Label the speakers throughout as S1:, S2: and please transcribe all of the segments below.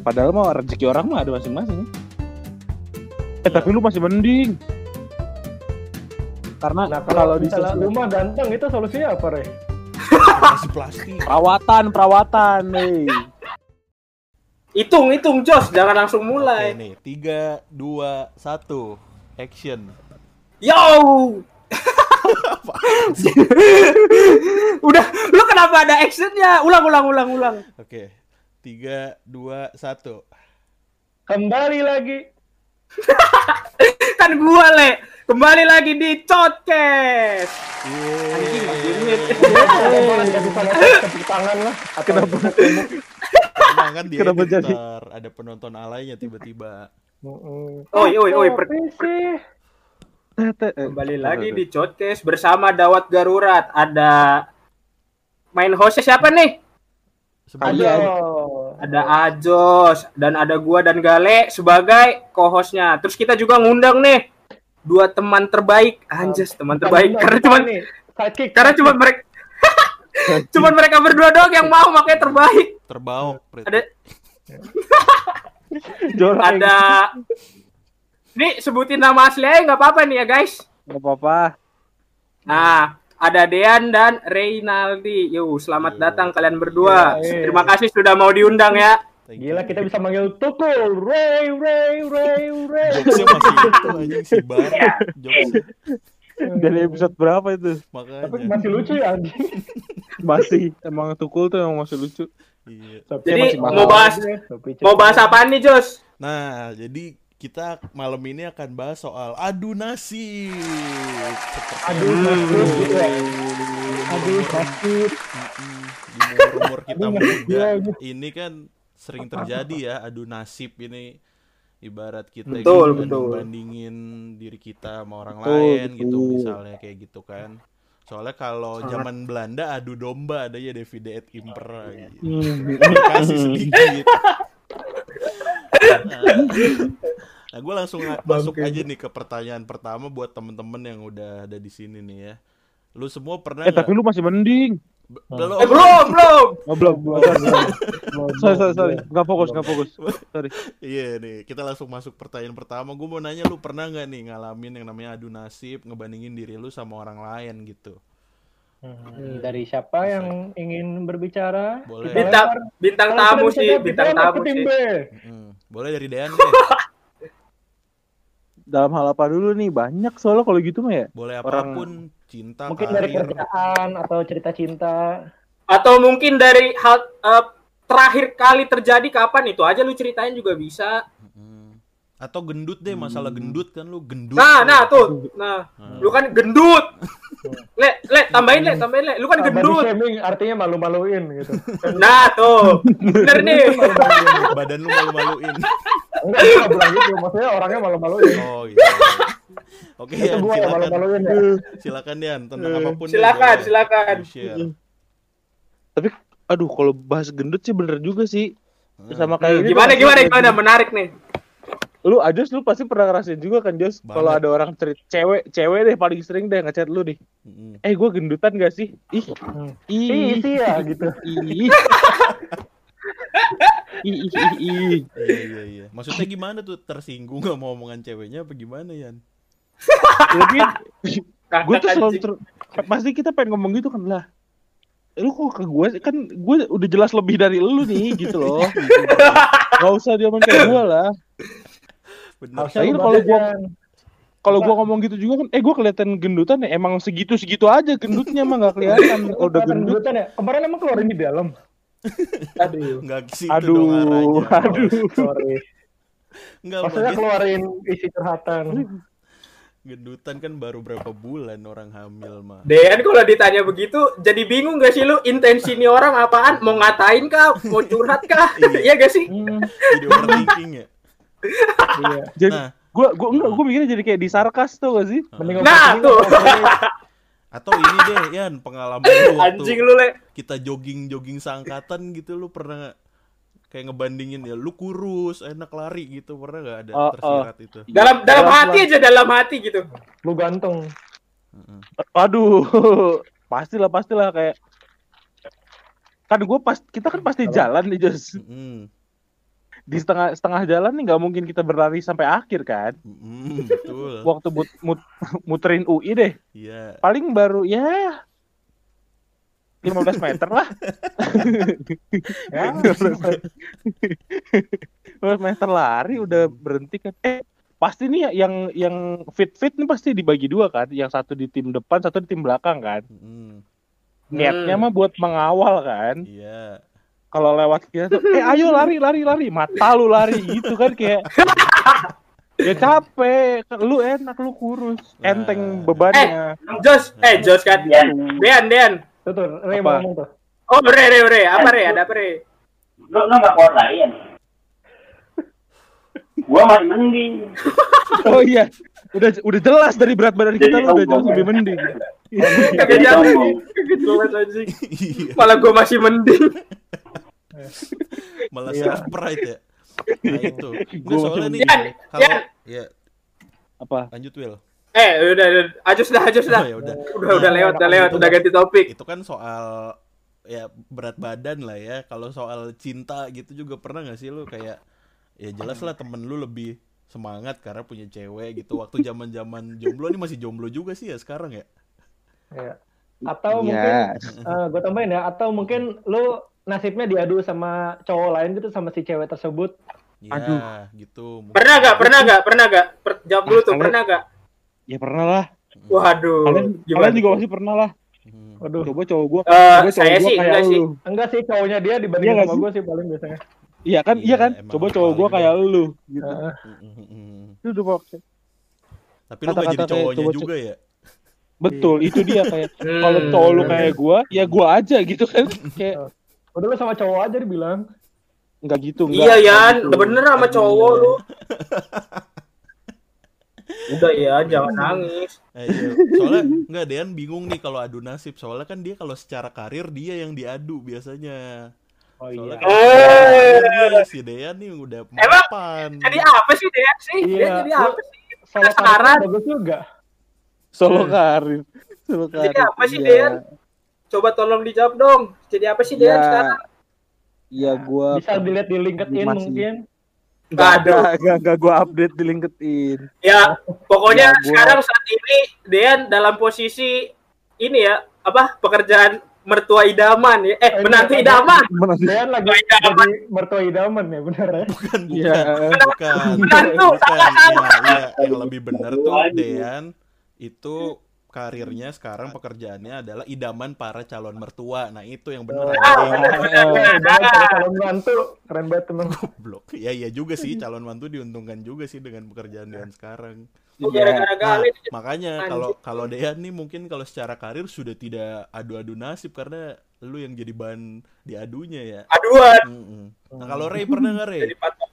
S1: Padahal mah rezeki orang mah ada masing-masing. Eh tapi lu masih mending. Karena
S2: Nah
S1: kalau
S2: kalau
S1: di
S2: misalnya
S1: sosmed-
S2: rumah ganteng itu solusinya apa, Re?
S3: Masih plastik.
S1: perawatan, perawatan nih.
S4: Hitung, hitung, Jos. Jangan langsung
S3: Oke
S4: mulai.
S3: nih, tiga, dua, satu, action.
S4: Yo! Udah, lu kenapa ada actionnya? Ulang, ulang, ulang, ulang.
S3: Oke, tiga, dua, satu.
S2: Kembali lagi.
S4: Kan gua, Le. Kembali lagi di Podcast. Anjing,
S3: Yeay.
S2: Kenapa tangan lah? Atau
S1: Kenapa?
S3: Kan
S1: jadi?
S3: ada penonton alainya tiba-tiba.
S4: Oi, oi, oi. Kembali lagi di Podcast bersama Dawat Garurat. Ada main hostnya siapa nih?
S3: Sebenarnya
S2: Aduh.
S4: Ada Ajos dan ada gua dan Gale sebagai co-hostnya. Terus kita juga ngundang nih dua teman terbaik. Anjas, teman terbaik karena cuma karena cuma mereka cuman mereka berdua doang yang mau makanya terbaik.
S3: terbawa. Prit.
S4: Ada ada Nih sebutin nama asli aja nggak apa-apa nih ya guys.
S1: Gak apa-apa.
S4: Nah, ada Dean dan Reynaldi. Yuk, selamat
S3: Yo.
S4: datang kalian berdua.
S2: Iya, iya.
S4: Terima kasih sudah mau diundang ya.
S2: Gila kita bisa manggil Tukul. Ray, Ray, Ray, Ray.
S3: Jokesnya masih itu anjing si.
S1: Dari episode berapa itu?
S2: Tapi
S3: Makanya.
S2: masih lucu ya anjing.
S1: Masih. Emang tukul tuh emang masih lucu.
S3: Iya.
S2: Tapi
S4: Jadi,
S2: masih
S4: mau bahas-.
S2: Tapi
S4: Mau bahas apaan nih, Jos?
S3: Nah, jadi kita malam ini akan bahas soal adu
S2: Aduh,
S3: yang-
S2: nasib gitu ya. Sakit.
S3: Mm-mm. di umur-umur kita muda
S2: iya, iya.
S3: ini kan sering terjadi ya adu nasib ini ibarat kita
S4: Betul,
S3: gitu, bandingin diri kita sama orang
S1: Betul,
S3: lain gitu
S1: betul.
S3: misalnya kayak gitu kan soalnya kalau zaman Belanda adu domba ada ya Davide et Impera gitu. kasih sedikit nah gue langsung masuk aja nih ke pertanyaan pertama buat temen-temen yang udah ada di sini nih ya lu semua pernah
S1: Eh tapi
S3: nggak
S1: lu masih mending.
S3: Be- belum
S4: Eh, belum, belum.
S1: Oh, belum. Sorry, sorry, sorry. Gak fokus, gak fokus. Sorry.
S3: Iya nih, kita langsung masuk pertanyaan pertama. Gue mau nanya lu pernah nggak nih ngalamin yang namanya adu nasib, ngebandingin diri lu sama orang lain gitu?
S2: Hmm, Dari siapa yang ingin berbicara?
S3: Boleh.
S4: Bintang bintang tamu
S2: bisa
S4: sih, bintang tamu sih.
S3: Boleh dari Dean deh.
S1: Dalam hal apa dulu nih? Banyak soalnya kalau gitu mah ya.
S3: Boleh
S1: Orang-
S3: apa pun, cinta,
S2: Mungkin dari
S3: karir.
S2: kerjaan atau cerita cinta.
S4: Atau mungkin dari hal eh, terakhir kali terjadi kapan itu aja lu ceritain juga bisa.
S3: Atau gendut deh, masalah gendut kan lu gendut.
S4: Nah, nah tuh. Nah,
S3: Hmm.
S4: lu kan gendut. Le, le, tambahin le, tambahin le. Lu kan
S2: Ah, body
S4: gendut.
S2: shaming artinya malu-maluin gitu.
S4: Nah, tuh. Bener nih.
S3: Badan lu malu-maluin.
S2: Enggak, gue nggak bilang gitu. Maksudnya orangnya malu-maluin.
S3: Oh gitu. Oke,
S2: Itu
S3: Yan,
S2: gue yang
S3: silakan.
S2: malu-maluin ya.
S3: Silakan Yan, tentang apa pun. deh,
S4: Silakan,
S3: boleh.
S4: silakan.
S3: Share.
S1: Tapi aduh kalau bahas gendut sih bener juga sih. Sama kayak ini
S4: Gimana,
S1: tuh,
S4: gimana, gimana?
S1: gini.
S4: Menarik nih.
S1: Lu aja lu pasti pernah ngerasain juga kan Jos kalau ada orang cerit cewek cewek deh paling sering deh ngechat lu nih. Eh gua gendutan gak sih? Ih.
S2: Hmm.
S1: Ih.
S2: Ih, ya gitu.
S1: Ih. Ih, ih, ih, ih.
S3: Iya iya iya. Maksudnya gimana tuh tersinggung gak mau omongan ceweknya apa gimana Yan?
S1: Tapi gue tuh selalu ter- pasti kita pengen ngomong gitu kan lah. Lu kok ke gue sih? kan gue udah jelas lebih dari lu nih gitu loh. Gitu. Gak usah dia kayak gue lah.
S3: Bener.
S1: Ini kalau gua-
S2: bahas
S1: Kalau gue ngomong gitu juga kan, eh gue kelihatan gendutan ya emang segitu segitu aja gendutnya mah nggak kelihatan. Udah gendut.
S2: gendutan ya. Kemarin emang keluarin di dalam.
S4: Aduh.
S3: Enggak ke situ dong
S1: Aduh,
S3: arahnya.
S1: aduh.
S2: Sorry.
S3: Enggak
S2: Maksudnya keluarin isi curhatan.
S3: gendutan kan baru berapa bulan orang hamil mah.
S4: Dean kalau ditanya begitu jadi bingung gak sih lu intensi nih orang apaan mau ngatain kah mau curhat kah
S3: Iya.
S4: iya gak sih
S2: Hmm,
S3: Jadi overthinking ya.
S2: iya.
S1: Jadi
S3: Nah,
S1: gue gue enggak gue mikirnya jadi kayak disarkas tuh gak sih?
S2: Mending
S4: Nah, tuh.
S3: Atau ini deh Yan, pengalaman lu waktu
S4: anjing lu le
S3: kita jogging-jogging seangkatan gitu lu pernah kayak ngebandingin ya lu kurus enak lari gitu pernah nggak ada
S1: Oh,
S3: tersirat itu
S4: dalam dalam
S1: Dalam
S4: hati aja dalam hati gitu
S2: Lu gantung.
S3: Heeh.
S1: Aduh, pastilah pastilah kayak kan gue pas kita kan pasti jalan nih Jos
S3: Mm-mm.
S1: Di setengah setengah jalan nih nggak mungkin kita berlari sampai akhir kan
S3: Mm-mm, betul.
S1: waktu mut, mut- muterin UI deh
S3: Iya.
S1: paling baru ya 15 meter lah
S2: Ya,
S1: 15 meter lari udah berhenti kan eh pasti nih yang yang fit fit nih pasti dibagi dua kan yang satu di tim depan satu di tim belakang kan
S3: Mm-mm.
S1: niatnya
S4: Hmm.
S1: mah buat mengawal kan
S3: Iya.
S1: Kalau lewat kita tuh eh ayo lari lari lari mata lu lari gitu kan kayak ya capek lu enak lu kurus
S3: Nah.
S1: enteng bebannya
S4: Jos, eh Jos kan. Dean, Dean.
S2: tuh tuh, Ray
S1: Apa?
S2: mau ngomong tuh.
S4: Oh, Re, Re, Re. Apa Re? Ada apa Re?
S5: Lu lu nggak kuat lain. Gua masih mending.
S1: oh iya udah udah jelas dari berat badan kita lu udah jauh lebih mending
S4: Kagak
S5: sombong.
S4: Kagak jelas anjing.
S3: Iya.
S4: Malah gua masih mending.
S3: Malah
S2: Iya.
S3: self pride ya. Nah itu.
S1: Gua
S3: soalnya nih
S4: Yan,
S3: kalau ya
S1: apa
S3: lanjut Will.
S4: Eh, udah, udah. Ajus dah, ajus dah.
S3: Oh, ya udah.
S4: Udah, udah lewat, udah lewat. Udah ganti topik.
S3: Itu kan soal ya berat badan lah ya. Kalau soal cinta gitu juga pernah nggak sih lu kayak ya jelas lah temen lu lebih semangat karena punya cewek gitu. Waktu zaman zaman jomblo nih masih jomblo juga sih ya sekarang ya.
S2: Ya. Atau
S1: Iya.
S2: mungkin gue tambahin ya, atau mungkin lu nasibnya diadu sama cowok lain gitu sama si cewek tersebut.
S3: Ya,
S1: Aduh.
S3: gitu. Mungkin-
S4: Pernah gak? Pernah gak? Pernah gak? Per- jawab dulu tuh,
S1: Kalian-
S4: pernah gak?
S1: ya pernah lah
S4: Waduh.
S1: kalian
S4: Gimana?
S1: kalian juga pasti pernah lah
S3: Hmm.
S2: Waduh.
S1: coba cowok gua
S4: Eh,
S1: coba cowok
S4: saya
S1: gua
S4: sih
S1: kayak
S4: enggak sih.
S1: lu
S2: Enggak sih cowoknya dia dibanding
S1: Iya nggak
S2: sama
S1: sih?
S2: gue sih paling biasanya.
S1: iya kan iya
S3: Iya,
S1: kan coba cowok gua
S3: paling
S1: kayak lu gitu
S2: Heeh.
S1: Itu udah pokoknya
S3: Tapi lu gak jadi cowoknya juga ya?
S1: betul itu dia kayak
S4: Hmm.
S1: kalau cowok lu kayak gua ya gua aja gitu kan kayak
S2: Udah lu sama cowok aja dibilang.
S1: nggak gitu nggak
S4: Iya, Yan.
S1: gitu.
S4: Udah bener sama cowok lu. Udah ya, jangan nangis.
S3: Eh, iya. Soalnya nggak Dean bingung nih kalau adu nasib. Soalnya kan dia kalau secara karir dia yang diadu biasanya.
S2: Oh
S3: Soalnya
S2: iya.
S3: kalau
S4: Eh.
S3: nih, si Dean nih udah
S4: Emang
S3: mapan.
S4: Jadi apa sih, Dean sih?
S2: Iya.
S4: Dia jadi apa sih?
S2: Solo
S4: Penasaran.
S2: karir bagus juga.
S1: solo karir solo karir
S4: Jadi apa sih,
S1: Iya.
S4: Dean? Coba tolong dijawab dong. Jadi apa sih, Dean
S1: Ya,
S4: sekarang?
S1: Iya gua
S2: Bisa dilihat di LinkedIn
S1: Masih-
S2: mungkin.
S1: nggak ada
S4: Aduh.
S1: nggak nggak gua update di LinkedIn
S4: Ya, pokoknya
S1: Ya, gua-
S4: sekarang saat ini Dean dalam posisi ini ya, apa? Pekerjaan mertua idaman ya. Eh,
S2: ini
S4: menantu idaman.
S2: Dean lagi
S4: Mertua idaman.
S2: jadi mertua idaman ya bener ya.
S3: Bukan, bukan.
S1: Iya.
S3: Bukan.
S4: Menantu,
S3: bukan.
S4: salah, salah.
S3: Ya, ya, yang lebih benar tuh Dean itu karirnya sekarang pekerjaannya adalah idaman para calon mertua. Nah, itu yang benar.
S2: Calon mantu keren banget temen.
S3: Goblok. Ya iya juga sih calon mantu diuntungkan juga sih dengan pekerjaan Dean sekarang.
S4: Oh,
S1: Iya.
S4: gara-gara
S3: Nah, makanya kalau kalau Dean nih mungkin kalau secara karir sudah tidak adu-adu nasib karena lu yang jadi bahan diadunya ya.
S4: Aduan.
S3: Mm-mm. Nah kalau Ray pernah nggak Ray?
S4: Jadi patok.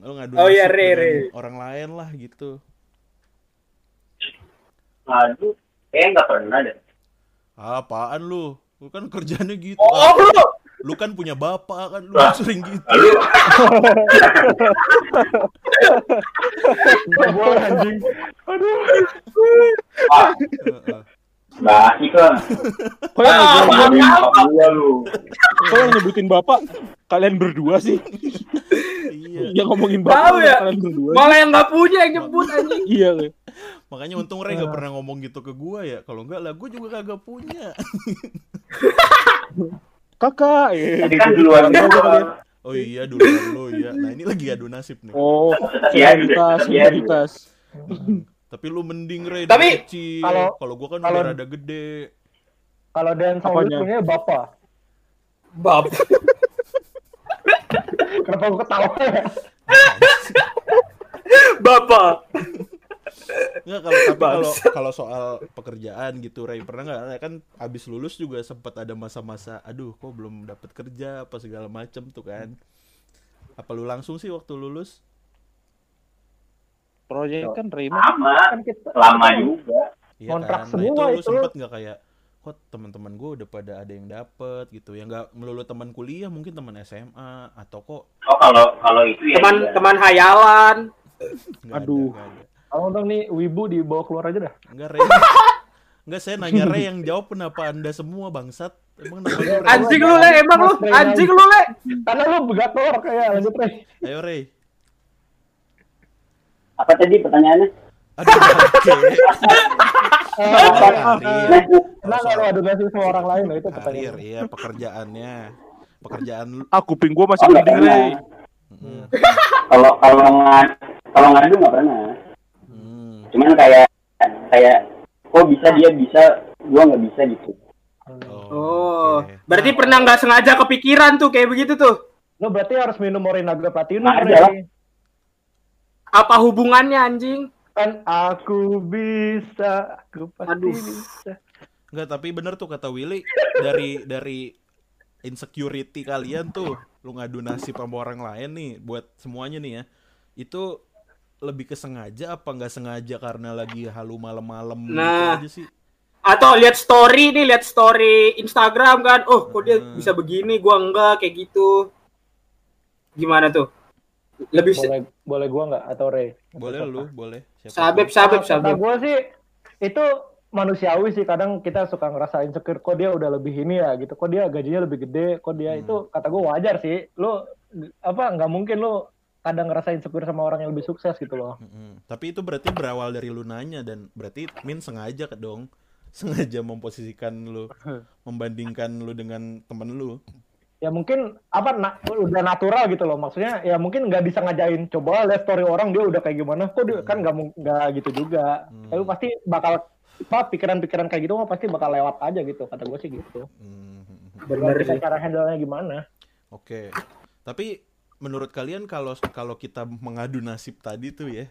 S3: Lu ngadu
S4: Oh iya,
S3: nasib
S4: Ray, Ray.
S3: orang lain lah gitu.
S5: Aduh, kayaknya nggak pernah deh.
S3: Ah, apaan lu? Lu kan kerjanya gitu.
S4: Oh,
S3: Ah,
S4: lu.
S3: lu kan punya bapak kan lu
S5: Lah.
S3: sering gitu.
S2: Nggak boleh anjing.
S3: Heeh.
S5: nggak asik lah.
S1: kok yang
S4: Ah,
S1: nyebutin,
S5: Bapak gua lu.
S1: kok yang nyebutin bapak kalian berdua sih
S3: iya.
S1: yang ngomongin
S4: Tahu
S1: bapak
S4: ya.
S1: kalian berdua
S4: Malah yang nggak punya yang nyebut anjing.
S1: iya Ray.
S3: Makanya untung Ray gak pernah ngomong gitu ke gua ya. Kalau enggak lah gua juga kagak punya.
S1: kakak eh,
S5: Tapi kan duluan gua.
S1: kalian.
S3: Oh iya dulu lu ya. Nah, ini lagi adu nasib nih.
S1: oh
S5: Tetap ya,
S1: senioritas
S5: tetap ya.
S1: senioritas
S3: Tapi lu mending Ray
S4: Tapi,
S3: dari kecil.
S2: kalau-
S3: Kalau gua kan
S2: kalau-
S3: udah rada gede.
S2: Kalau Dean sama lu punya bapak.
S4: Bab.
S2: Kenapa gue ketawa ya?
S4: Bapak.
S3: Enggak kalau tapi kalau kalau soal pekerjaan gitu Ray pernah nggak kan abis lulus juga sempat ada masa-masa aduh kok belum dapat kerja apa segala macem tuh kan apa lu langsung sih waktu lulus
S1: proyek kan Raymond
S5: Lama,
S2: Kan kita
S5: lama juga.
S3: Iya
S2: Kontrak
S3: kan nah,
S2: semua
S3: itu lu
S2: itu.
S3: sempet nggak kayak kok teman-teman gue udah pada ada yang dapet gitu ya nggak melulu teman kuliah mungkin teman SMA atau kok
S5: Oh kalau kalau itu ya. iya.
S4: Teman-teman hayalan.
S3: nggak
S1: Aduh.
S3: ada, nggak ada.
S2: Kalau nih Wibu dibawa keluar aja dah.
S3: Enggak, Ray. Enggak saya nanya Ray yang jawab kenapa anda semua bangsat? Emang nama lu Ray?
S4: Anjing lu le, emang lu anjing lu le.
S2: Karena lu begator kayak lanjut Ray.
S3: Ayo Ray.
S5: Apa tadi pertanyaannya?
S3: Aduh, oke.
S2: Kenapa lu adu nasib sama orang lain? Nah, itu
S3: Karir,
S2: pertanyaan.
S3: iya pekerjaannya. Pekerjaan lu.
S1: Ah kuping gua masih
S5: Oh,
S1: mending,
S5: pernah.
S1: Ray.
S5: Kalau kalau kalau ngadu nggak pernah. Cuman kayak kayak kok bisa dia bisa, gua nggak bisa gitu.
S4: Oh,
S3: oke.
S4: berarti pernah nggak sengaja kepikiran tuh kayak begitu tuh?
S2: Lu berarti harus minum Morinaga Platinum,
S5: lah.
S4: Apa hubungannya anjing?
S2: Kan aku bisa, aku pasti
S4: Aduh.
S2: bisa.
S3: Enggak, tapi bener tuh kata Willy dari dari insecurity kalian tuh lu ngadu nasib sama orang lain nih buat semuanya nih ya. Itu lebih kesengaja apa nggak sengaja karena lagi halu malam-malam
S4: Nah.
S3: gitu aja sih?
S4: Atau lihat story nih, lihat story Instagram kan? Oh, kok dia
S3: Hmm.
S4: bisa begini, gua enggak kayak gitu. Gimana tuh? Lebih se-
S2: Boleh boleh gua nggak atau Ray?
S3: Boleh lu, boleh. Siapa
S4: sabep, sabep,
S2: Kata
S4: sabep.
S2: gue sih itu manusiawi sih kadang kita suka ngerasa insecure kok dia udah lebih ini ya gitu kok dia gajinya lebih gede kok dia
S3: Hmm.
S2: itu kata gue wajar sih lu apa nggak mungkin lu kadang ngerasa insecure sama orang yang lebih sukses gitu loh
S3: Mm-mm. Tapi itu berarti berawal dari lu nanya dan berarti Min sengaja ke dong. Sengaja memposisikan lu membandingkan lu dengan temen lu.
S2: ya mungkin apa na- udah natural gitu loh maksudnya ya mungkin nggak bisa ngajain coba lihat story orang dia udah kayak gimana kok dia kan nggak mung- nggak gitu juga
S3: Hmm.
S2: tapi pasti bakal apa pikiran-pikiran kayak gitu mah pasti bakal lewat aja gitu kata gue sih gitu
S3: Hmm.
S4: Sih.
S2: cara handle-nya gimana
S3: Oke. Tapi menurut kalian kalau kalau kita mengadu nasib tadi tuh ya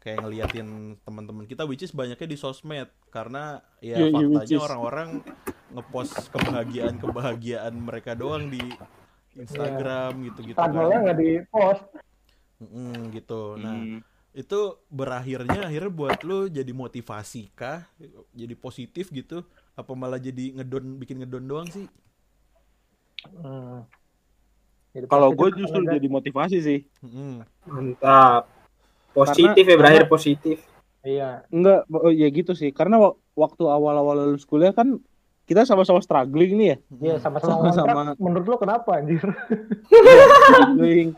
S3: kayak ngeliatin teman-teman kita which is banyaknya di sosmed karena ya
S1: Iya, iya,
S3: faktanya
S1: is.
S3: orang-orang ngepost kebahagiaan-kebahagiaan mereka doang di Instagram gitu-gitu
S2: struggle-nya
S3: kan.
S2: nggak di post
S3: Mm, gitu. Nah,
S1: Hmm.
S3: itu berakhirnya akhirnya buat lu jadi motivasi kah? Jadi positif gitu? Apa malah jadi ngedon bikin ngedon doang sih?
S2: Hmm.
S1: Kalau gue justru jadi motivasi sih.
S3: Mm.
S4: Mantap. Positif ya
S1: Karena-
S4: berakhir positif.
S2: Iya.
S1: Enggak, oh, ya gitu sih. Karena wa- waktu awal-awal lulus kuliah kan kita sama-sama struggling nih ya.
S2: Iya sama-sama
S1: Sama-sama.
S2: ngontrak. Menurut lo kenapa anjir?
S1: struggling,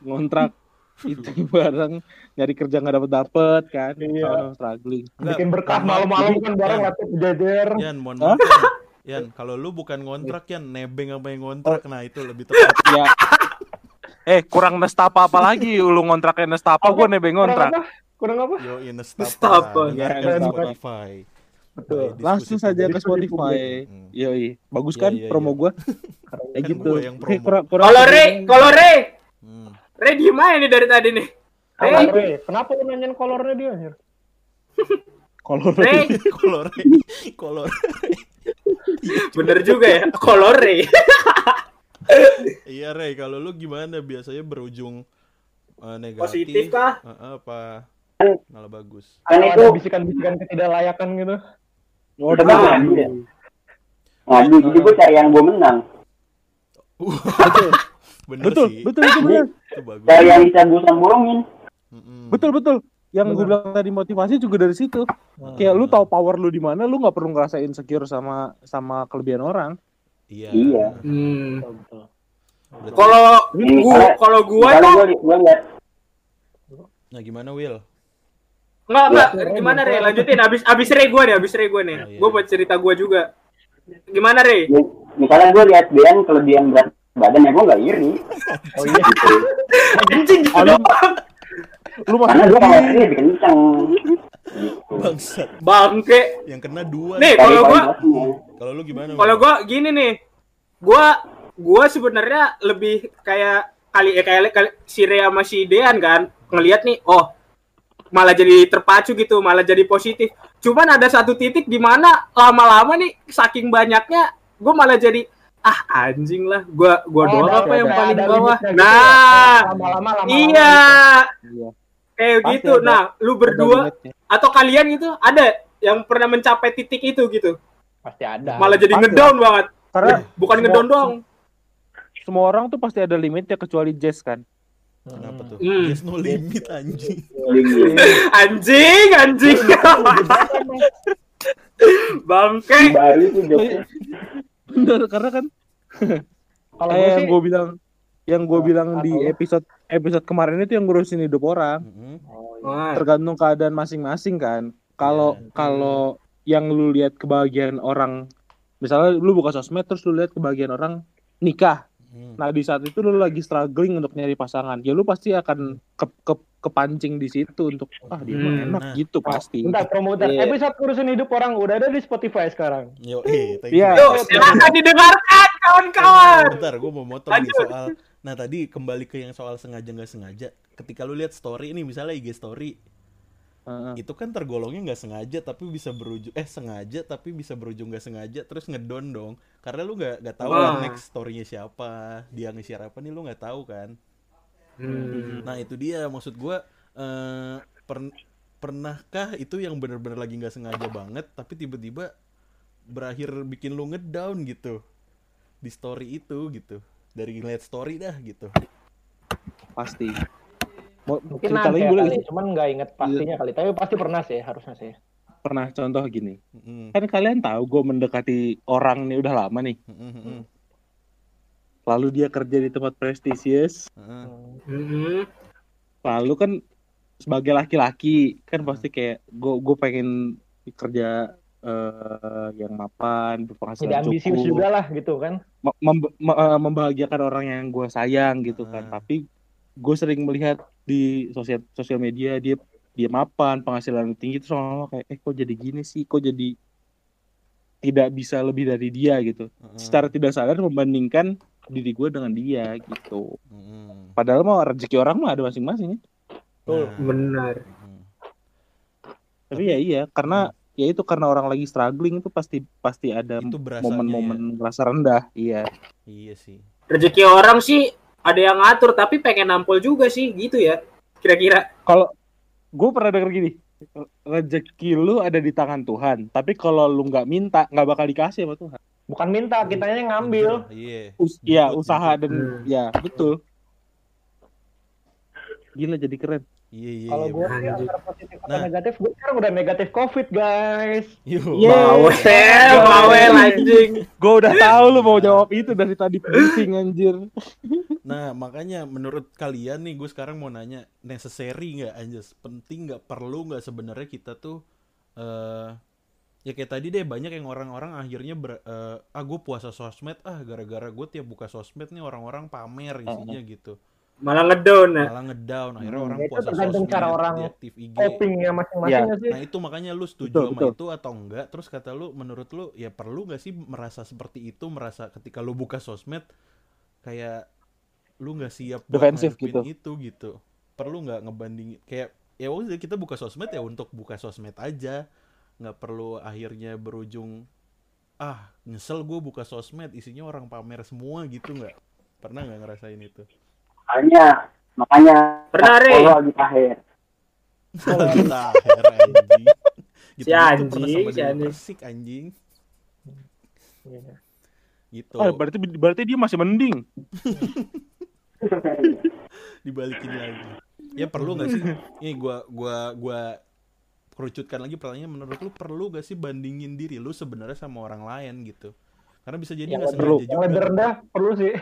S1: ngontrak itu bareng nyari kerja nggak dapet dapet kan
S2: Iya.
S1: sama struggling
S2: Bikin berkah
S3: maaf.
S2: malam-malam kan bareng laptop jajar.
S3: Yan, mohon maaf. Yan. Kalau lu bukan ngontrak Yan, nebeng apa yang ngontrak. Nah, itu lebih tepat.
S1: ya eh kurang nestapa apa lagi lu ngontraknya nestapa gue nebeng
S2: Kurang
S1: ngontrak?
S2: Kurang apa?
S3: Yo,
S4: Nestapa.
S3: Nestapa.
S1: Ya,
S3: Dengarkan di
S1: Nestapa.
S3: Spotify.
S2: Betul.
S3: Diskusi
S1: langsung saja ke Spotify
S3: Hmm.
S1: yoi bagus
S3: Iya,
S1: kan
S3: iya,
S1: promo
S3: iya.
S1: gue
S2: Keren.
S1: kayak
S3: Kan
S1: gitu
S3: gua yang promo.
S1: kurang- kurang-
S4: Kalau Re, kalau Re,
S3: Hmm.
S4: Re diem aja nih dari tadi nih. Re,
S2: Kolor, Re. Kenapa lu nanyain kolornya dia anjir?
S1: kalau
S4: Re,
S3: Kolor, kolor.
S4: bener juga ya. Kolor Re.
S3: Iya, Rey, kalau lu gimana biasanya berujung eh, negatif?
S4: Positif kah?
S3: Eh, apa malah bagus?
S5: Kan itu
S2: ada bisikan-bisikan ketidaklayakan gitu.
S1: oh,
S5: Udah ya. Ngadu, jadi gue cari yang gue menang.
S3: Bener
S1: betul
S3: sih.
S1: betul itu benar
S3: Itu bagus.
S5: Cari yang bisa gue sombongin.
S3: Mm-mm.
S1: betul betul yang gue bilang tadi motivasi juga dari situ kayak lu tahu power lu di mana lu nggak perlu ngerasa insecure sama sama kelebihan orang
S3: Iya.
S5: Iya.
S4: Hmm. Kalau gua, kalau gua tuh
S3: Nah, gimana Will?
S4: Enggak, enggak.
S2: Re,
S4: Gimana, Re? Lanjutin. Abis, abis Re gue nih, abis Re gue nih.
S3: Oh, iya.
S4: Gue buat cerita gue juga. Gimana, Re?
S5: misalnya gue lihat Dean kelebihan berat badan ya gue nggak iri.
S2: Oh iya.
S4: Anjing gitu doang.
S1: Lu
S5: Karena
S1: masih
S5: gue kalau iri lebih kencang.
S3: Bangsat.
S4: Bangke.
S3: Yang kena dua.
S4: Nih, kalau gua.
S3: Kalau lu gimana?
S4: kalau gua gini nih. Gua, gua sebenarnya lebih kayak kali ya kayak, kali si Re sama si Dean kan ngelihat nih, oh malah jadi terpacu gitu, malah jadi positif. Cuman ada satu titik di mana lama-lama nih saking banyaknya, gue malah jadi ah anjing lah, gua gua
S2: Oh,
S4: doang
S2: ada-
S4: apa yang
S2: ada-
S4: paling
S2: ada
S4: bawah.
S2: gitu
S4: Nah,
S2: ya. lama-lama lama
S4: iya,
S1: Iya.
S4: Kayak
S1: Pasti
S4: gitu.
S1: ada.
S4: Nah, lu berdua atau kalian gitu ada yang pernah mencapai titik itu gitu,
S2: pasti ada.
S4: malah jadi
S1: pasti
S4: ngedown banget.
S1: karena
S4: Bukan
S1: Semua-
S4: ngedown doang.
S1: semua orang tuh pasti ada limitnya kecuali Jess kan
S3: Kenapa tuh?
S4: Hmm.
S3: There's no limit anjing.
S4: Anjing, anjing. Bangke.
S1: Bener, karena kan
S2: Kalau gue
S1: yang
S2: sih,
S1: gue bilang yang gue
S2: Oh,
S1: bilang di episode episode kemarin itu yang ngurusin hidup orang
S3: Mm-mm.
S2: Oh, iya.
S4: Wah,
S1: tergantung keadaan masing-masing kan kalau
S3: Iya.
S1: kalau yang lu lihat kebahagiaan orang misalnya lu buka sosmed terus lu lihat kebahagiaan orang nikah
S3: Mm.
S1: nah di saat itu lu lagi struggling untuk nyari pasangan ya lu pasti akan ke, ke- kepancing di situ untuk ah dia
S4: Hmm,
S1: enak
S3: nah.
S1: gitu pasti
S2: Bentar, promoter.
S1: Iya.
S2: Episode urusin hidup orang udah ada di Spotify sekarang.
S3: Yo, eh, thank
S1: Iya.
S3: you.
S4: Yuk, silakan didengarkan kawan-kawan.
S3: Bentar, gue mau motong nih soal. Nah tadi kembali ke yang soal sengaja nggak sengaja. Ketika lu lihat story ini, misalnya IG story,
S1: Heeh.
S3: itu kan tergolongnya nggak sengaja tapi bisa berujung eh sengaja tapi bisa berujung nggak sengaja terus ngedon dong karena lu nggak nggak tahu
S4: Wah.
S3: kan next storynya siapa dia nge-share apa nih lu nggak tahu kan
S4: Hmm.
S3: nah itu dia maksud gua eh per- pernahkah itu yang bener-bener lagi nggak sengaja banget tapi tiba-tiba berakhir bikin lu ngedown gitu di story itu gitu dari ngeliat story dah gitu
S1: pasti mau
S2: Mungkin nanti ya
S1: boleh
S2: kali, cuman nggak inget pastinya kali. Tapi pasti pernah sih, harusnya sih.
S1: pernah contoh gini
S3: Mm-mm.
S1: kan kalian tahu gue mendekati orang nih udah lama nih
S3: mm-mm,
S1: lalu dia kerja di tempat prestisius.
S4: Hmm.
S1: lalu kan sebagai laki-laki kan pasti kayak gue gue pengen kerja eh, yang mapan berpenghasilan
S2: ambisius
S1: cukup
S2: juga lah gitu kan.
S1: mem- mem- me- eh, membahagiakan orang yang gue sayang gitu kan
S3: Ah.
S1: tapi gue sering melihat di sosial sosial media dia dia mapan penghasilan tinggi terus lama kayak eh kok jadi gini sih kok jadi tidak bisa lebih dari dia gitu
S3: Mm-mm,
S1: secara tidak sadar membandingkan diri gue dengan dia gitu
S3: mm-mm.
S1: padahal mah rezeki orang mah ada masing-masing ya.
S2: Betul.
S3: Nah,
S4: Benar.
S1: tapi ya iya karena ya itu karena orang lagi struggling itu pasti pasti ada momen-momen rasa rendah iya
S3: ya. iya sih
S4: Rezeki orang sih ada yang ngatur tapi pengen nampol juga sih gitu ya. Kira-kira.
S1: kalau gue pernah denger gini rezeki lu ada di tangan Tuhan tapi kalau lu nggak minta nggak bakal dikasih sama Tuhan
S2: Bukan minta, kitanya yang ngambil.
S3: iya
S1: Us ya
S3: Jemput,
S1: usaha dan
S4: Hmm.
S1: ya betul gila jadi keren
S3: iya iya
S2: Kalau
S3: iya,
S2: gue sih antara positif atau
S3: Nah.
S2: negatif, gue sekarang udah negatif COVID guys.
S3: Yo.
S1: Iya.
S4: Bawel, bawel anjing.
S1: gue udah tahu lu mau jawab itu dari tadi pusing anjir
S3: Nah, makanya menurut kalian nih, gue sekarang mau nanya, necessary nggak anjas? Penting nggak? Perlu nggak sebenarnya kita tuh, eh ya kayak tadi deh banyak yang orang-orang akhirnya ber, eh, ah gue puasa sosmed, ah gara-gara gue tiap buka sosmed nih orang-orang pamer isinya gitu,
S4: Malah ngedown ya.
S3: malah ngedown. Akhirnya
S1: Hmm,
S3: orang
S2: itu
S3: puasa
S2: tergantung cara orang
S3: diaktif IG.
S2: Copingnya masing-masing nggak sih.
S3: Nah itu makanya lu setuju
S1: Betul,
S3: sama
S1: betul.
S3: itu atau enggak? Terus kata lu, menurut lu ya perlu nggak sih merasa seperti itu, merasa ketika lu buka sosmed kayak lu nggak siap buat
S1: Defensif gitu.
S3: itu gitu. Perlu nggak ngebandingin kayak ya udah kita buka sosmed ya untuk buka sosmed aja, nggak perlu akhirnya berujung ah nyesel gue buka sosmed isinya orang pamer semua gitu nggak? Pernah nggak ngerasain itu?
S5: Makanya makanya
S4: Pernah, Re?
S5: kalau lagi tahir
S3: Tahir anjing. Gitu
S4: Si anjing, si anjing.
S3: Persik anjing.
S2: Iya.
S3: Gitu.
S1: oh, berarti berarti dia masih mending
S3: dibalikin lagi ya perlu nggak sih ini gua gua gua kerucutkan lagi pertanyaan menurut lu perlu gak sih bandingin diri lu sebenarnya sama orang lain gitu karena bisa jadi
S2: Yang
S3: nggak
S1: perlu.
S3: sengaja
S2: Yang
S3: juga
S2: lebih rendah perlu sih.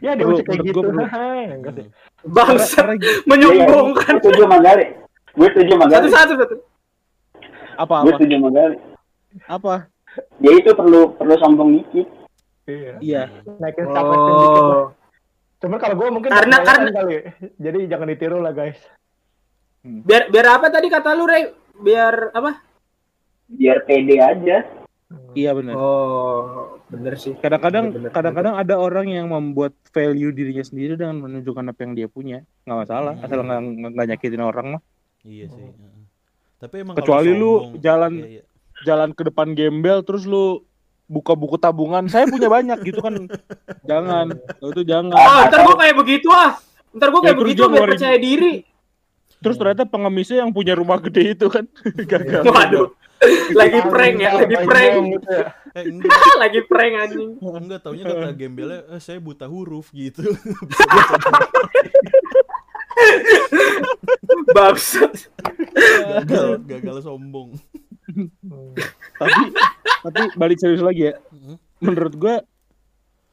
S2: Ya
S1: Perlu,
S2: diusik kayak gitu.
S3: Hmm.
S4: Bangsa menyombongkan.
S5: gue setuju sama Gali gue setuju sama Gali
S4: Satu-satu satu.
S1: apa
S5: gue
S1: apa
S5: setuju sama Gali
S1: apa
S5: ya itu perlu perlu sombong dikit
S2: Iya.
S1: iya
S2: Naikin status dikit lah.
S4: Oh.
S2: Cuman kalau gue mungkin
S4: Karena- karena-
S2: kali. Jadi jangan ditiru lah guys.
S4: Biar biar apa tadi kata lu, Rey? Biar apa?
S5: biar pede aja
S1: iya benar
S4: Oh, bener sih.
S1: kadang-kadang kadang-kadang ada orang yang membuat value dirinya sendiri dengan menunjukkan apa yang dia punya nggak masalah
S3: Hmm.
S1: asal nggak nyakitin orang mah
S3: iya sih heeh. tapi emang
S1: Kecuali
S3: kalau
S1: lu
S3: sombong-
S1: jalan-
S3: iya, iya.
S1: jalan ke depan gembel terus lu buka buku tabungan saya punya banyak gitu kan jangan itu jangan
S4: Oh, ntar gua kayak begitu ah. Ntar gua
S1: Ya,
S4: kayak
S1: terus
S4: begitu biar percaya diri.
S1: terus ternyata pengemisnya yang punya rumah gede itu kan gagal
S4: Waduh. Lagi prank ya, lagi prank.
S2: Gitu ya.
S3: eh enggak
S4: lagi prank anjing.
S3: enggak taunya kata gembelnya eh, saya buta huruf gitu
S4: Bangsat.
S3: gagal gagal sombong
S1: tapi tapi balik serius lagi ya
S3: Mm-mm.
S1: menurut gue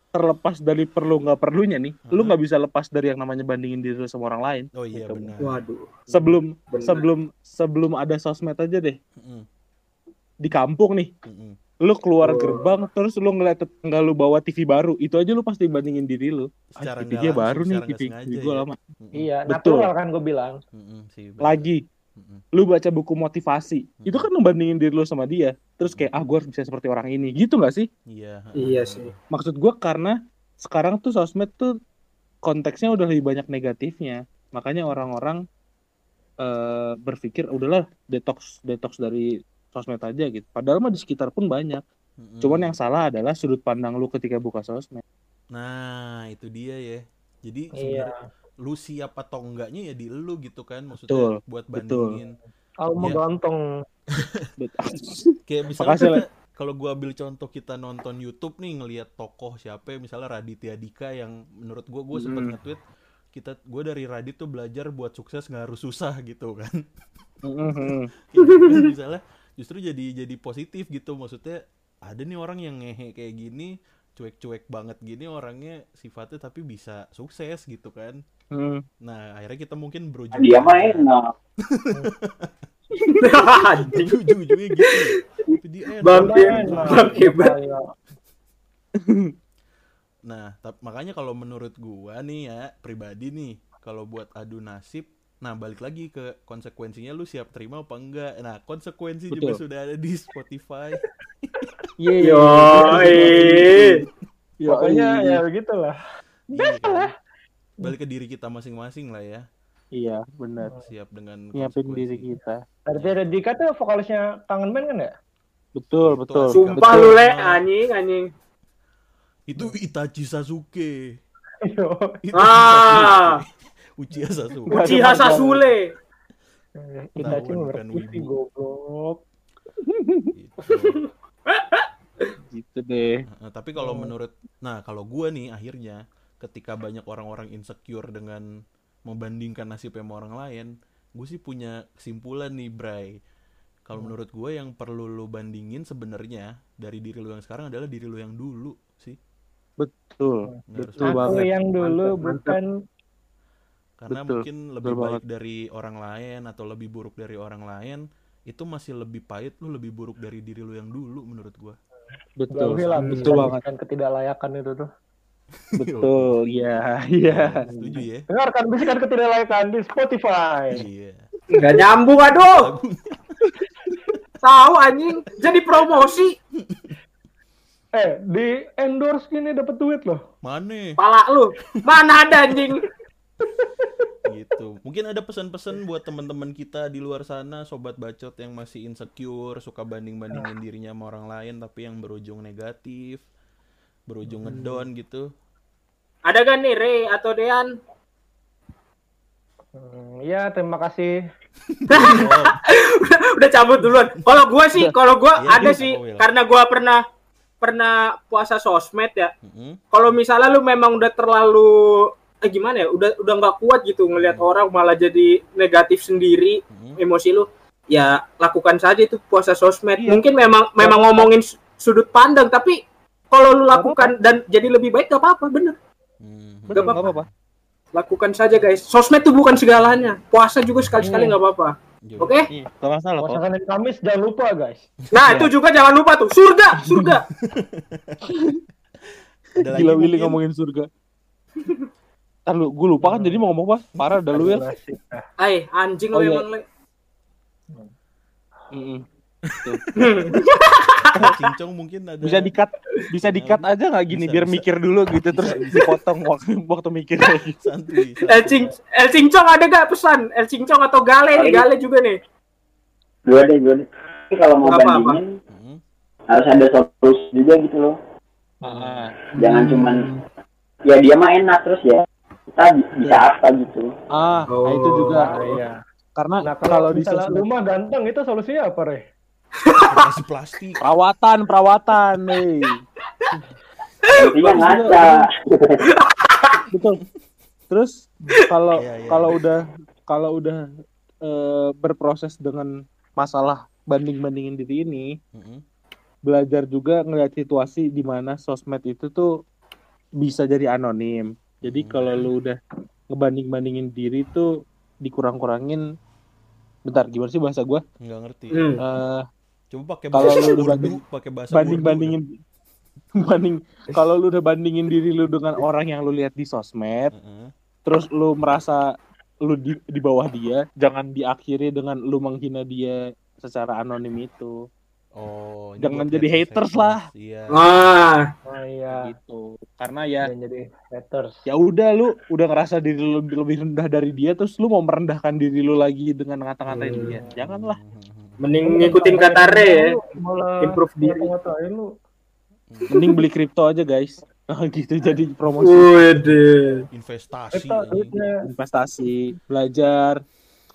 S1: terlepas dari perlu nggak perlunya nih lu
S3: Hmm.
S1: nggak bisa lepas dari yang namanya bandingin diri lu sama orang lain
S3: Oh iya
S1: Gitu.
S3: benar.
S4: Waduh.
S1: sebelum
S4: Benar.
S1: sebelum sebelum ada sosmed aja deh
S3: Mm-mm.
S1: Di kampung nih
S3: Mm-mm.
S1: lu keluar
S4: Oh.
S1: gerbang terus lu ngeliat tetangga lu bawa TV baru itu aja lu pasti bandingin diri lu ah, TV dia baru nih TV, TV gua
S3: ya.
S1: lama
S3: Mm-mm.
S2: Iya,
S1: Betul.
S2: natural kan gue bilang.
S3: Mm-mm, sih,
S1: lagi
S3: Mm-mm.
S1: lu baca buku motivasi
S3: Hmm.
S1: itu kan lu bandingin diri lu sama dia terus kayak ah gue harus bisa seperti orang ini gitu nggak sih
S3: Iya.
S4: Iya sih.
S1: maksud gua karena sekarang tuh sosmed tuh konteksnya udah lebih banyak negatifnya makanya orang-orang eh, berpikir udahlah detox detox dari sosmed aja gitu padahal mah di sekitar pun banyak
S3: Mm-mm.
S1: cuman yang salah adalah sudut pandang lu ketika buka sosmed
S3: Nah, itu dia ya. Jadi
S2: Iya.
S3: sebenarnya lu siap atau enggaknya ya di lu gitu kan maksudnya
S1: Betul,
S3: buat
S1: betul.
S3: bandingin.
S2: Kalau mau
S3: Iya.
S2: ganteng.
S3: Kayak misalnya kita- kalau gua ambil contoh kita nonton YouTube nih ngelihat tokoh siapa ya, misalnya Raditya Dika yang menurut gua gua sempat
S4: Hmm.
S3: nge-tweet kita gua dari Radit tuh belajar buat sukses nggak harus susah gitu kan.
S1: Mhm.
S3: Kayak gitu kan, misalnya justru jadi jadi positif gitu maksudnya ada nih orang yang ngehe kayak gini cuek-cuek banget gini orangnya sifatnya tapi bisa sukses gitu kan
S1: Mhm.
S3: nah akhirnya kita mungkin berujung
S5: Dia mah enak.
S4: Anjing.
S3: ujung-ujungnya gitu tapi dia enak.
S4: Bang,
S2: Enak.
S4: Bang, hebat.
S3: Nah makanya kalau menurut gua nih ya pribadi nih kalau buat adu nasib nah balik lagi ke konsekuensinya lu siap terima apa enggak nah konsekuensi juga
S1: Betul.
S3: sudah ada di Spotify
S1: Yeay.
S4: Yoi.
S1: Yoi.
S2: Pokoknya ya begitulah.
S3: Iya balik ke diri kita masing-masing lah ya
S1: Iya, benar.
S3: siap dengan
S1: Nyiapin diri kita.
S2: Dari ada Dika tuh vokalisnya Kangen Band kan ya?
S1: Betul, betul.
S4: Sumpah
S1: betul.
S4: lu le anjing anjing.
S3: itu Itachi Sasuke
S2: Iya.
S3: Itu
S4: Ah.
S3: Sasuke. Uchiha Sasuke
S4: Uchiha. Sasule.
S2: Kita cuma
S3: bukan
S2: goblok.
S3: Gitu.
S1: Gitu deh.
S3: Nah, tapi kalau menurut nah kalau gua nih akhirnya ketika banyak orang-orang insecure dengan membandingkan nasib sama orang lain gue sih punya kesimpulan nih Bray kalau menurut gue yang perlu lu bandingin sebenarnya dari diri lu yang sekarang adalah diri lu yang dulu sih
S1: Betul.
S3: Nggak harus
S1: Betul
S2: Aku
S1: banget.
S2: yang dulu
S1: Mantap,
S2: bukan
S3: karena
S1: Betul,
S3: mungkin lebih
S1: betul
S3: baik dari orang lain atau lebih buruk dari orang lain itu masih lebih pahit lu lebih buruk dari diri lu yang dulu menurut gua
S1: Betul.
S2: lah
S1: Betul banget.
S2: dan ketidaklayakan itu tuh.
S1: Betul. Iya, iya.
S3: setuju ya
S2: Dengarkan bisikan ketidaklayakan di Spotify.
S3: iya
S4: Nggak nyambung aduh. Tahu anjing. Jadi promosi.
S2: Eh, di endorse ini dapat duit loh.
S3: mana
S4: Pala lu. Mana ada anjing.
S3: Gitu mungkin ada pesan-pesan buat teman-teman kita di luar sana sobat bacot yang masih insecure suka banding-bandingin dirinya sama orang lain tapi yang berujung negatif berujung ngedon gitu
S4: Ada gak nih Ray atau Dean?
S2: Hmm, Iya, terima kasih.
S3: oh,
S4: Udah cabut duluan. Kalau gua sih, kalau gua
S3: Iya,
S4: ada
S3: iya,
S4: sih
S3: Will?
S4: karena gua pernah pernah puasa sosmed ya.
S3: mm-mm.
S4: Kalau misalnya lu memang udah terlalu eh gimana ya, udah udah nggak kuat gitu ngelihat orang malah jadi negatif sendiri
S3: Mm-mm.
S4: emosi lu, ya lakukan saja itu puasa sosmed.
S1: Iya.
S4: Mungkin memang memang ngomongin su- sudut pandang, tapi kalau lu lakukan dan jadi lebih baik gak apa-apa, bener.
S3: Hmm.
S1: Betul,
S4: apa-apa.
S1: nggak apa-apa.
S4: Lakukan saja guys. Sosmed tuh bukan segalanya. Puasa juga sekali-sekali
S2: Hmm.
S4: nggak apa-apa.
S3: Jadi,
S4: Oke?
S1: Iya, nggak masalah kok.
S2: Puasa Senin Kamis jangan lupa, guys.
S4: Nah, itu juga jangan lupa tuh. Surga, surga.
S1: Gila Willy ngomongin surga. Ntar lu, gue lupa kan jadi mau ngomong apa? Parah dah lu ya.
S4: Ay, anjing
S1: Oh,
S4: lo
S1: iya.
S4: emang.
S3: Ada cincong mungkin ada
S1: Bisa dikat, bisa dikat aja nggak gini
S3: Bisa,
S1: biar
S3: bisa.
S1: mikir dulu gitu terus
S3: bisa.
S1: dipotong waktu waktu mikir lagi.
S3: santuy, santuy.
S4: El Cing, El Cincong ada gak pesan? El Cincong atau Gale nih? Gale juga nih.
S5: Dua deh, dua deh. Tapi kalau mau
S4: Apa-apa.
S5: bandingin
S3: Mm-mm.
S5: harus ada solusi juga gitu loh.
S1: Ah,
S5: Jangan cuman ya dia mah enak terus ya. Kita bi- bisa apa gitu.
S1: ah nah itu juga.
S2: iya.
S1: Karena
S2: Nah,
S1: kalau di
S2: misalnya
S1: sosmed
S2: rumah ganteng itu solusinya apa, Re?
S3: Operasi plastik
S1: perawatan, perawatan nih.
S5: Intinya ngaca.
S1: Betul. Terus kalau
S3: Iya, iya.
S1: kalau udah kalau udah eh, berproses dengan masalah banding bandingin diri ini
S3: Mm-mm.
S1: belajar juga ngeliat situasi di mana sosmed itu tuh bisa jadi anonim. Jadi
S3: Hmm.
S1: kalau lu udah ngebanding bandingin diri tuh dikurang-kurangin. Bentar, gimana sih bahasa gua?
S3: nggak ngerti
S4: Hmm.
S1: Eh,
S3: coba pakai
S1: Kalau
S3: bahasa
S1: lu
S3: Urdu
S1: banding-
S3: pakai bahasa
S1: banding
S3: Urdu.
S1: bandingin banding kalau lu udah bandingin diri lu dengan orang yang lu lihat di sosmed,
S3: Heeh.
S1: terus lu merasa lu di, di bawah dia, jangan diakhiri dengan lu menghina dia secara anonim itu.
S3: Oh
S1: Jangan jadi haters lah.
S3: iya
S4: Ah,
S2: Oh iya.
S1: Gitu. Karena ya
S2: Jangan jadi haters.
S1: ya udah lu udah ngerasa diri lu lebih, lebih rendah dari dia terus lu mau merendahkan diri lu lagi dengan ngata-ngatain
S2: Hmm.
S1: dia janganlah
S4: mending ngikutin kata Re ya.
S2: Malah
S4: Improve diri.
S2: ngata-ngatain lu.
S1: mending beli kripto aja guys gitu jadi promosi
S4: Waduh.
S3: investasi
S1: investasi belajar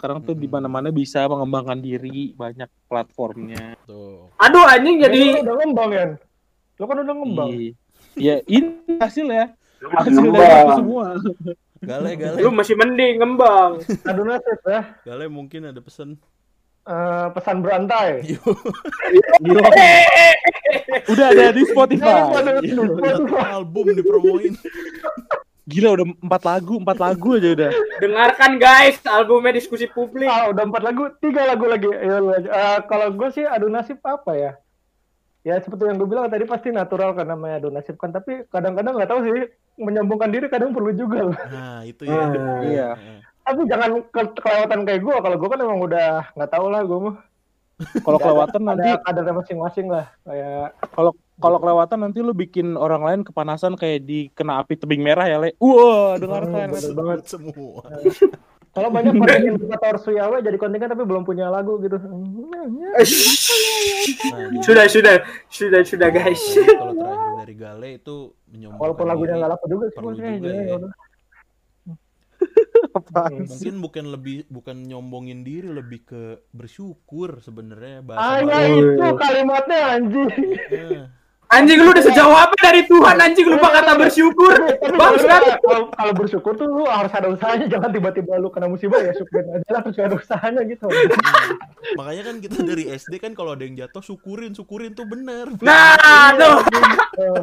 S1: sekarang tuh di
S3: Mm-mm.
S1: mana-mana bisa mengembangkan diri banyak platformnya
S3: tuh
S4: Aduh anjing
S2: Jadi
S4: jadi
S2: udah ngembang ya. Lu kan udah ngembang.
S1: Iya. ya ini hasil ya hasil dari itu semua
S3: gale gale
S4: lu masih mending ngembang.
S2: Aduh nasib ya.
S3: gale mungkin ada pesan
S2: Eh, pesan berantai.
S1: Gila. udah ada di Spotify
S3: Satu album dipromoin
S1: gila udah empat lagu empat lagu aja udah
S4: Dengarkan guys albumnya diskusi publik.
S2: Ah, udah empat lagu, tiga lagu lagi. Ya. Eh, kalau gue sih adu nasib apa ya? Ya seperti yang gue bilang tadi pasti natural kan namanya adu nasib kan. Tapi kadang-kadang nggak tahu sih menyombongkan diri kadang perlu juga loh.
S3: nah itu ya
S1: iya
S3: Heeh.
S2: Tapi jangan ke- kelewatan kayak gue. Kalau gue kan emang udah nggak tahu lah gue mah.
S1: kalau kelewatan nanti
S2: Ada masing-masing lah. Kayak
S1: kalau kalau kelewatan nanti lu bikin orang lain kepanasan kayak di kena api tebing merah ya le wah dengarkan
S2: Hmm, bener banget.
S3: semua
S2: Kalau banyak konten indikator Suyawa jadi kontingen tapi belum punya lagu gitu.
S3: nah,
S4: Sudah sudah sudah sudah guys.
S3: kalau terakhir dari gale itu menyombongkan
S2: Walaupun lagunya nggak laku juga sih
S3: perlu juga
S2: ya,
S3: ya.
S2: udah.
S1: Apaan sih?
S3: mungkin bukan lebih bukan nyombongin diri lebih ke bersyukur sebenarnya
S2: Ah
S3: bahasa
S2: ya itu kalimatnya anjing.
S4: Anjing lu udah sejauh apa dari Tuhan anjing lupa kata bersyukur. Bangsat.
S2: kalau bersyukur tuh lu harus ada usahanya, jangan tiba-tiba lu kena musibah ya syukurin aja lah terus gak ada usahanya gitu.
S3: makanya kan kita dari SD kan kalau ada yang jatuh syukurin syukurin tuh bener
S4: Nah, tuh.
S2: Eh,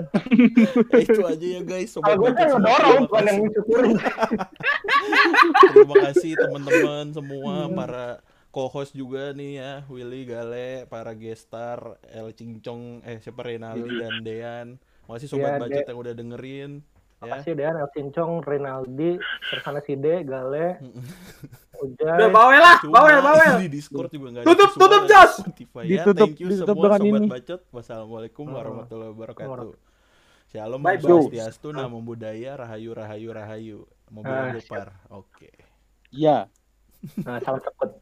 S3: Ya, itu aja ya guys sobat
S2: gue
S3: bacot
S2: kan ngedorong
S3: Terima
S2: bukan yang
S3: kasih.
S2: mensyukurin.
S3: terima kasih teman-teman semua
S2: Hmm.
S3: para co-host juga nih ya Willy Gale para gestar El Cincong eh siapa Renaldi dan Dean makasih sobat
S2: Iya,
S3: bacot
S2: De.
S3: yang udah dengerin ya
S2: Makasih Dean, El Cincong, Rinaldi, terus sana si De, Gale,
S4: Udah bawel lah,
S3: Cuma
S4: bawel bawel.
S3: di Discord juga nggak
S4: Tutup, tutup!
S3: Spotify ya.
S1: Ditutup-
S3: Thank you
S1: ditutup
S3: semua
S1: dengan
S3: sobat
S1: ini.
S3: bacot. Wassalamualaikum warahmatullahi wabarakatuh. Shalom,
S1: Bye.
S3: Swastiastu, Namo Buddhaya, Rahayu, Rahayu, Rahayu. Mobil
S2: Ah,
S3: gopar. Oke.
S1: ya
S2: Nah, salam sekut.